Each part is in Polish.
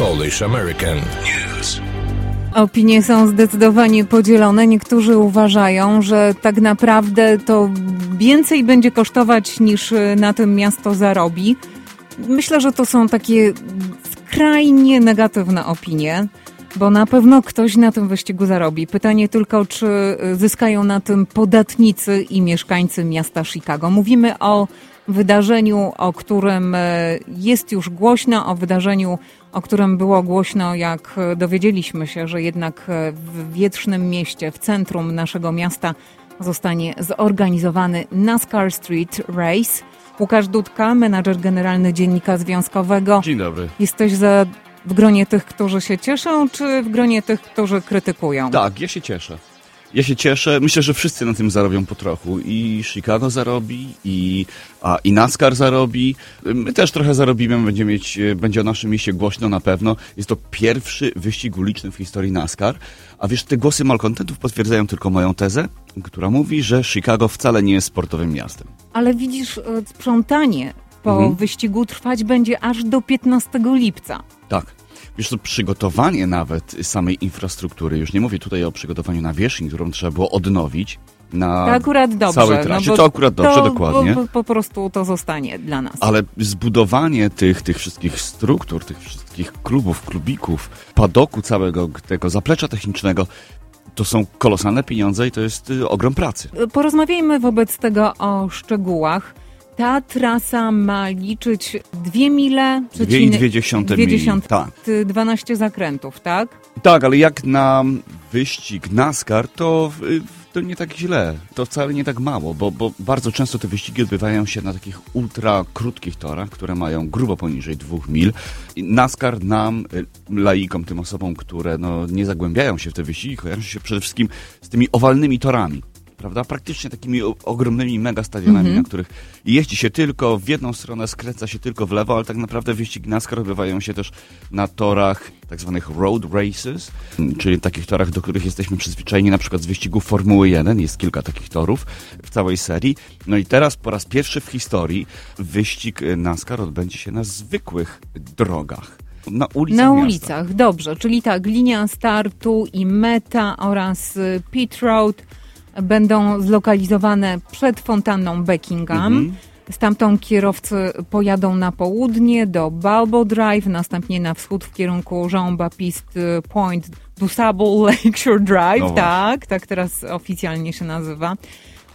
Polish American News. Opinie są zdecydowanie podzielone. Niektórzy uważają, że tak naprawdę to więcej będzie kosztować niż na tym miasto zarobi. Myślę, że to są takie skrajnie negatywne opinie, bo na pewno ktoś na tym wyścigu zarobi. Pytanie tylko, czy zyskają na tym podatnicy i mieszkańcy miasta Chicago. Mówimy o wydarzeniu, o którym e, jest już głośno, o wydarzeniu, o którym było głośno, jak dowiedzieliśmy się, że jednak e, w wietrznym mieście, w centrum naszego miasta zostanie zorganizowany NASCAR Street Race. Łukasz Dudka, menadżer generalny Dziennika Związkowego. Dzień dobry. Jesteś za w gronie tych, którzy się cieszą, czy w gronie tych, którzy krytykują? Tak, ja się cieszę. Ja się cieszę. Myślę, że wszyscy na tym zarobią po trochu. I Chicago zarobi, i, a, i NASCAR zarobi. My też trochę zarobimy, będziemy mieć, będzie o naszym mieście głośno na pewno. Jest to pierwszy wyścig uliczny w historii NASCAR. A wiesz, te głosy malkontentów potwierdzają tylko moją tezę, która mówi, że Chicago wcale nie jest sportowym miastem. Ale widzisz, e, sprzątanie po mhm. wyścigu trwać będzie aż do 15 lipca. Tak. Wiesz to przygotowanie nawet samej infrastruktury, już nie mówię tutaj o przygotowaniu nawierzchni, którą trzeba było odnowić, na to akurat dobrze, całej no trasie. No to akurat dobrze, to, dokładnie. Bo, bo, po prostu to zostanie dla nas. Ale zbudowanie tych, tych wszystkich struktur, tych wszystkich klubów, klubików, padoku całego tego zaplecza technicznego, to są kolosalne pieniądze i to jest y, ogrom pracy. Porozmawiajmy wobec tego o szczegółach. Ta trasa ma liczyć dwie mile, dwie i dwie dziesiąte dwie dziesiąte, tak. 12 zakrętów, tak? Tak, ale jak na wyścig NASCAR, to, to nie tak źle. To wcale nie tak mało, bo, bo bardzo często te wyścigi odbywają się na takich ultra krótkich torach, które mają grubo poniżej dwóch mil. I NASCAR nam, y, laikom, tym osobom, które no, nie zagłębiają się w te wyścigi, kojarzą się przede wszystkim z tymi owalnymi torami prawda? Praktycznie takimi ogromnymi megastadionami, mm -hmm. na których jeździ się tylko w jedną stronę, skręca się tylko w lewo, ale tak naprawdę wyścigi NASCAR odbywają się też na torach tak zwanych road races, czyli takich torach, do których jesteśmy przyzwyczajeni na przykład z wyścigu Formuły 1, jest kilka takich torów w całej serii. No i teraz po raz pierwszy w historii wyścig NASCAR odbędzie się na zwykłych drogach. Na ulicach. Na ulicach, dobrze. Czyli tak, linia startu i meta oraz pit road będą zlokalizowane przed fontanną Beckingham. Mhm. Stamtąd kierowcy pojadą na południe do Balbo Drive, następnie na wschód w kierunku Jean-Baptiste Point du Sable Lakeshore Drive. No tak, tak teraz oficjalnie się nazywa.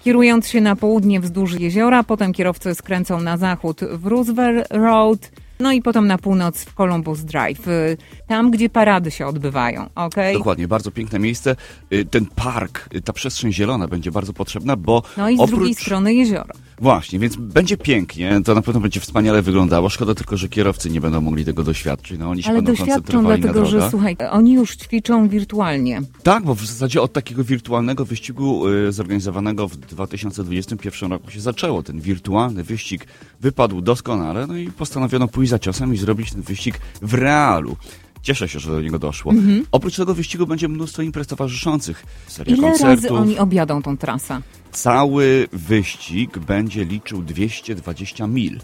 Kierując się na południe wzdłuż jeziora, potem kierowcy skręcą na zachód w Roosevelt Road, no i potem na północ w Columbus Drive, y, tam gdzie parady się odbywają, okay? Dokładnie, bardzo piękne miejsce. Y, ten park, y, ta przestrzeń zielona będzie bardzo potrzebna, bo No i z oprócz... drugiej strony jezioro. Właśnie, więc będzie pięknie, to na pewno będzie wspaniale wyglądało. Szkoda tylko, że kierowcy nie będą mogli tego doświadczyć. No, oni się Ale będą doświadczą dlatego, że słuchaj, oni już ćwiczą wirtualnie. Tak, bo w zasadzie od takiego wirtualnego wyścigu y, zorganizowanego w 2021 roku się zaczęło. Ten wirtualny wyścig wypadł doskonale, no i postanowiono pójść za ciosem i zrobić ten wyścig w realu. Cieszę się, że do niego doszło. Mhm. Oprócz tego wyścigu będzie mnóstwo imprez towarzyszących. Seria Ile koncertów. razy oni objadą tą trasę? Cały wyścig będzie liczył 220 mil,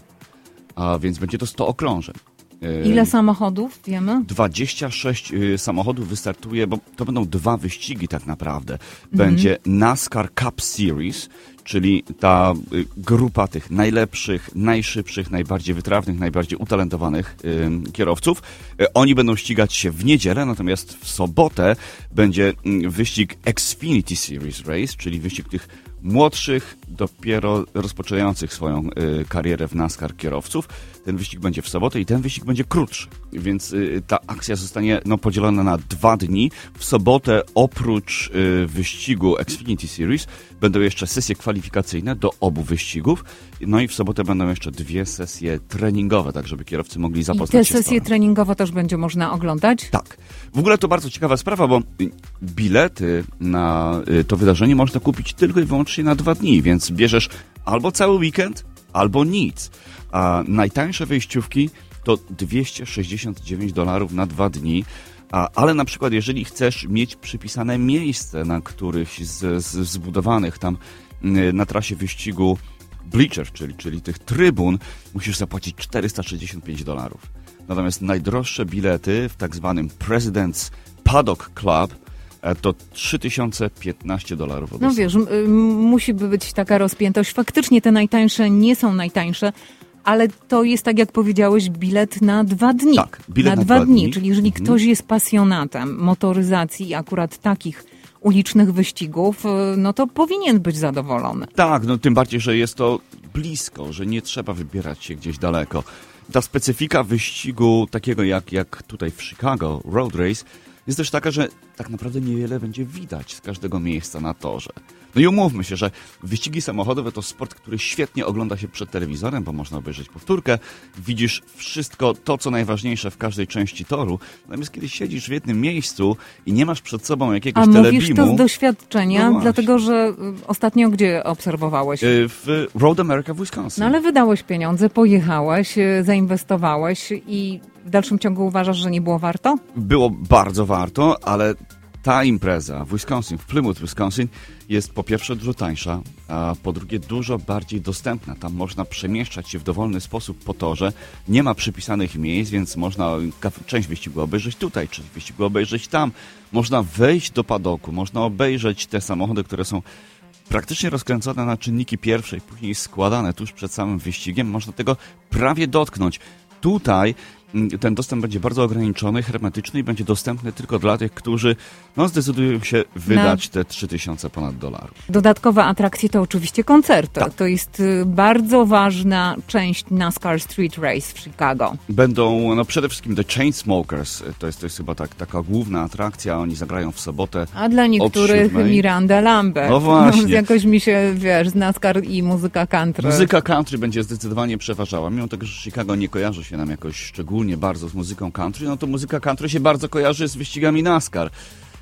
a więc będzie to 100 okrążeń. Ile samochodów wiemy? 26 y, samochodów wystartuje, bo to będą dwa wyścigi tak naprawdę. Będzie mhm. NASCAR Cup Series, czyli ta y, grupa tych najlepszych, najszybszych, najbardziej wytrawnych, najbardziej utalentowanych y, kierowców. Y, oni będą ścigać się w niedzielę, natomiast w sobotę będzie y, wyścig Xfinity Series Race, czyli wyścig tych młodszych, dopiero rozpoczynających swoją karierę w NASCAR kierowców. Ten wyścig będzie w sobotę i ten wyścig będzie krótszy, więc ta akcja zostanie no, podzielona na dwa dni. W sobotę oprócz wyścigu Xfinity Series będą jeszcze sesje kwalifikacyjne do obu wyścigów, no i w sobotę będą jeszcze dwie sesje treningowe, tak żeby kierowcy mogli zapoznać I te sesje treningowe też będzie można oglądać? Tak. W ogóle to bardzo ciekawa sprawa, bo bilety na y, to wydarzenie można kupić tylko i wyłącznie na dwa dni, więc bierzesz albo cały weekend, albo nic. A najtańsze wejściówki to 269 dolarów na dwa dni. A, ale na przykład, jeżeli chcesz mieć przypisane miejsce na któryś z, z zbudowanych tam na trasie wyścigu bleachers, czyli, czyli tych trybun, musisz zapłacić 465 dolarów. Natomiast najdroższe bilety w tak zwanym President's Paddock Club e, to 3015 dolarów. od No wiesz, y, musi być taka rozpiętość. Faktycznie te najtańsze nie są najtańsze, ale to jest, tak jak powiedziałeś, bilet na dwa dni. Tak, bilet na, na dwa dni. dni. Czyli jeżeli Mhm. ktoś jest pasjonatem motoryzacji i akurat takich ulicznych wyścigów, y, no to powinien być zadowolony. Tak, no tym bardziej, że jest to blisko, że nie trzeba wybierać się gdzieś daleko. Ta specyfika wyścigu, takiego jak, jak tutaj w Chicago, Road Race, jest też taka, że tak naprawdę niewiele będzie widać z każdego miejsca na torze. No i umówmy się, że wyścigi samochodowe to sport, który świetnie ogląda się przed telewizorem, bo można obejrzeć powtórkę, widzisz wszystko to, co najważniejsze w każdej części toru. Natomiast kiedy siedzisz w jednym miejscu i nie masz przed sobą jakiegoś A mówisz telebimu... to z doświadczenia, No dlatego że y, ostatnio gdzie obserwowałeś? y, w Road America w Wisconsin. No ale wydałeś pieniądze, pojechałeś, y, zainwestowałeś i w dalszym ciągu uważasz, że nie było warto? było bardzo warto, ale ta impreza w Wisconsin, w Plymouth, Wisconsin jest po pierwsze dużo tańsza, a po drugie dużo bardziej dostępna. Tam można przemieszczać się w dowolny sposób po torze. Nie ma przypisanych miejsc, więc można część wyścigu obejrzeć tutaj, część wyścigu obejrzeć tam. Można wejść do padoku, można obejrzeć te samochody, które są praktycznie rozkręcone na czynniki pierwsze i później składane tuż przed samym wyścigiem. Można tego prawie dotknąć. Tutaj ten dostęp będzie bardzo ograniczony, hermetyczny i będzie dostępny tylko dla tych, którzy no, zdecydują się wydać te 3000 ponad dolarów. Dodatkowe atrakcje to oczywiście koncerty. Tak. To jest y, bardzo ważna część NASCAR Street Race w Chicago. Będą no, przede wszystkim The Chainsmokers, to jest, to jest chyba tak, taka główna atrakcja, oni zagrają w sobotę. A dla niektórych. Miranda Lambert. No właśnie. Jakoś mi się, wiesz, z NASCAR i muzyka country. Muzyka country będzie zdecydowanie przeważała. Mimo tego, że Chicago nie kojarzy się nam jakoś szczególnie bardzo z muzyką country, no to muzyka country się bardzo kojarzy z wyścigami NASCAR.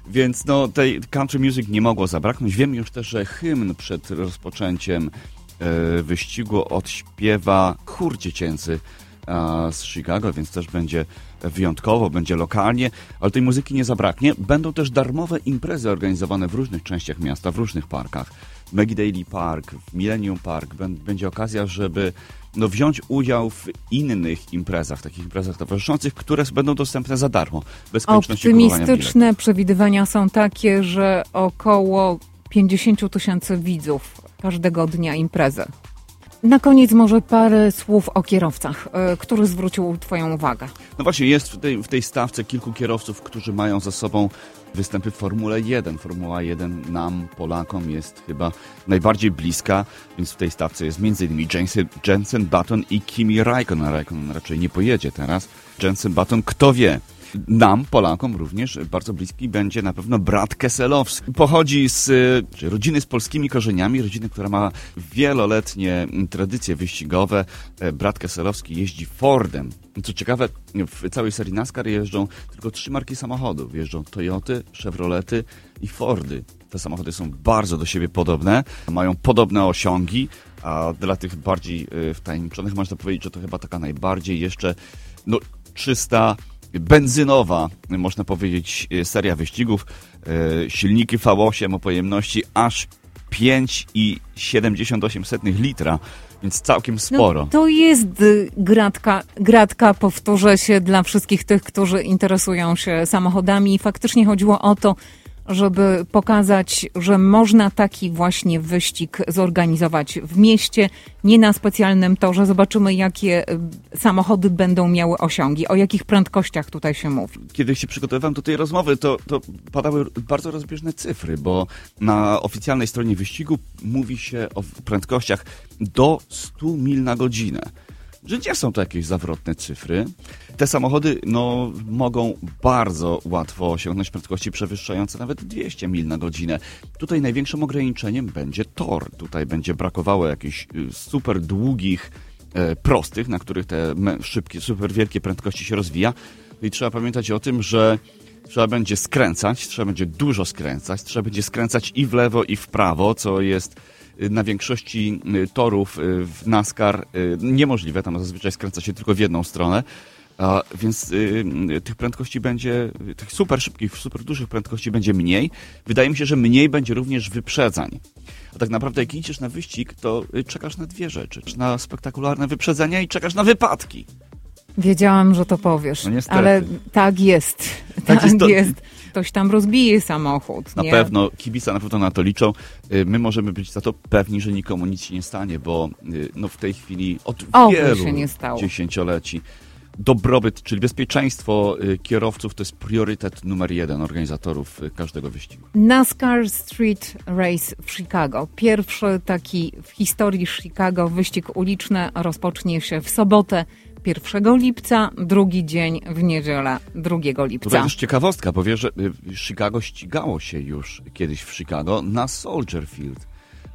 Więc no, tej country music nie mogło zabraknąć. Wiem już też, że hymn przed rozpoczęciem e, wyścigu odśpiewa chór dziecięcy z Chicago, więc też będzie wyjątkowo, będzie lokalnie, ale tej muzyki nie zabraknie. Będą też darmowe imprezy organizowane w różnych częściach miasta, w różnych parkach. W Maggie Daily Park, w Millennium Park Bę- będzie okazja, żeby no, wziąć udział w innych imprezach, takich imprezach towarzyszących, które będą dostępne za darmo, bez konieczności. Optymistyczne przewidywania są takie, że około 50 tysięcy widzów każdego dnia imprezy. Na koniec może parę słów o kierowcach, y, który zwrócił Twoją uwagę. No właśnie, jest w tej, w tej stawce kilku kierowców, którzy mają za sobą występy w Formule 1. Formuła 1 nam, Polakom, jest chyba najbardziej bliska, więc w tej stawce jest m.in. Jensen, Jensen Button i Kimi Raikkonen. Raikkonen raczej nie pojedzie teraz. Jensen Button, kto wie? Nam, Polakom również bardzo bliski będzie na pewno brat Keselowski. Pochodzi z rodziny z polskimi korzeniami, rodziny, która ma wieloletnie tradycje wyścigowe. E, Brat Keselowski jeździ Fordem. Co ciekawe, w całej serii NASCAR jeżdżą tylko trzy marki samochodów. Jeżdżą Toyoty, Chevrolety i Fordy. Te samochody są bardzo do siebie podobne, mają podobne osiągi, a dla tych bardziej y, wtajemniczonych można powiedzieć, że to chyba taka najbardziej jeszcze no, czysta benzynowa, można powiedzieć, y, seria wyścigów. Y, Silniki V8 o pojemności aż 5,78 litra, więc całkiem sporo. No, to jest gratka, gratka, powtórzę się dla wszystkich tych, którzy interesują się samochodami. Faktycznie chodziło o to, żeby pokazać, że można taki właśnie wyścig zorganizować w mieście, nie na specjalnym torze. Zobaczymy, jakie y, samochody będą miały osiągi, o jakich prędkościach tutaj się mówi. kiedy się przygotowywałem do tej rozmowy, to, to padały bardzo rozbieżne cyfry, bo na oficjalnej stronie wyścigu mówi się o prędkościach do 100 mil na godzinę. Że nie są to jakieś zawrotne cyfry. Te samochody no, mogą bardzo łatwo osiągnąć prędkości przewyższające nawet 200 mil na godzinę. Tutaj największym ograniczeniem będzie tor. Tutaj będzie brakowało jakichś y, super długich, e, prostych, na których te szybkie, super wielkie prędkości się rozwija. I trzeba pamiętać o tym, że trzeba będzie skręcać, trzeba będzie dużo skręcać, trzeba będzie skręcać i w lewo, i w prawo, co jest na większości y, torów y, w NASCAR y, niemożliwe. Tam zazwyczaj skręca się tylko w jedną stronę. A, więc y, tych prędkości będzie, tych super szybkich, super dużych prędkości będzie mniej. Wydaje mi się, że mniej będzie również wyprzedzań. A tak naprawdę jak idziesz na wyścig, to czekasz na dwie rzeczy. Na spektakularne wyprzedzenia i czekasz na wypadki. Wiedziałam, że to powiesz, No ale tak jest. Tak, jest jest, to- Ktoś tam rozbije samochód. Na nie? pewno kibice na pewno na to liczą. Y, My możemy być za to pewni, że nikomu nic się nie stanie, bo y, no w tej chwili od Oby wielu się nie stało. dziesięcioleci dobrobyt, czyli bezpieczeństwo y, kierowców to jest priorytet numer jeden organizatorów każdego wyścigu. NASCAR Street Race w Chicago. Pierwszy taki w historii Chicago wyścig uliczny rozpocznie się w sobotę 1 lipca, drugi dzień w niedzielę 2 Tutaj lipca. też ciekawostka, bo wiesz, że y, Chicago ścigało się już kiedyś w Chicago na Soldier Field.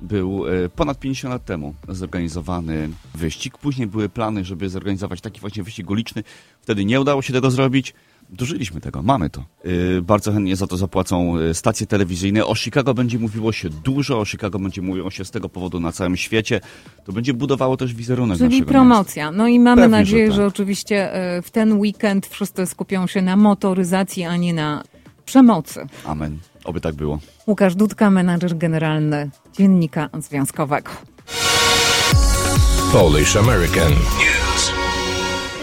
Był y, ponad 50 lat temu zorganizowany wyścig. Później były plany, żeby zorganizować taki właśnie wyścig uliczny. Wtedy nie udało się tego zrobić. Dożyliśmy tego, mamy to. Y, Bardzo chętnie za to zapłacą y, stacje telewizyjne. O Chicago będzie mówiło się dużo, o Chicago będzie mówiło się z tego powodu na całym świecie. To będzie budowało też wizerunek Czyli promocja. No i mamy Pewnie, że nadzieję, tak. że oczywiście e, w ten weekend wszyscy skupią się na motoryzacji, a nie na przemocy. miasta. Amen. Oby tak było. Łukasz Dudka, menadżer generalny Dziennika Związkowego. Polish American. News.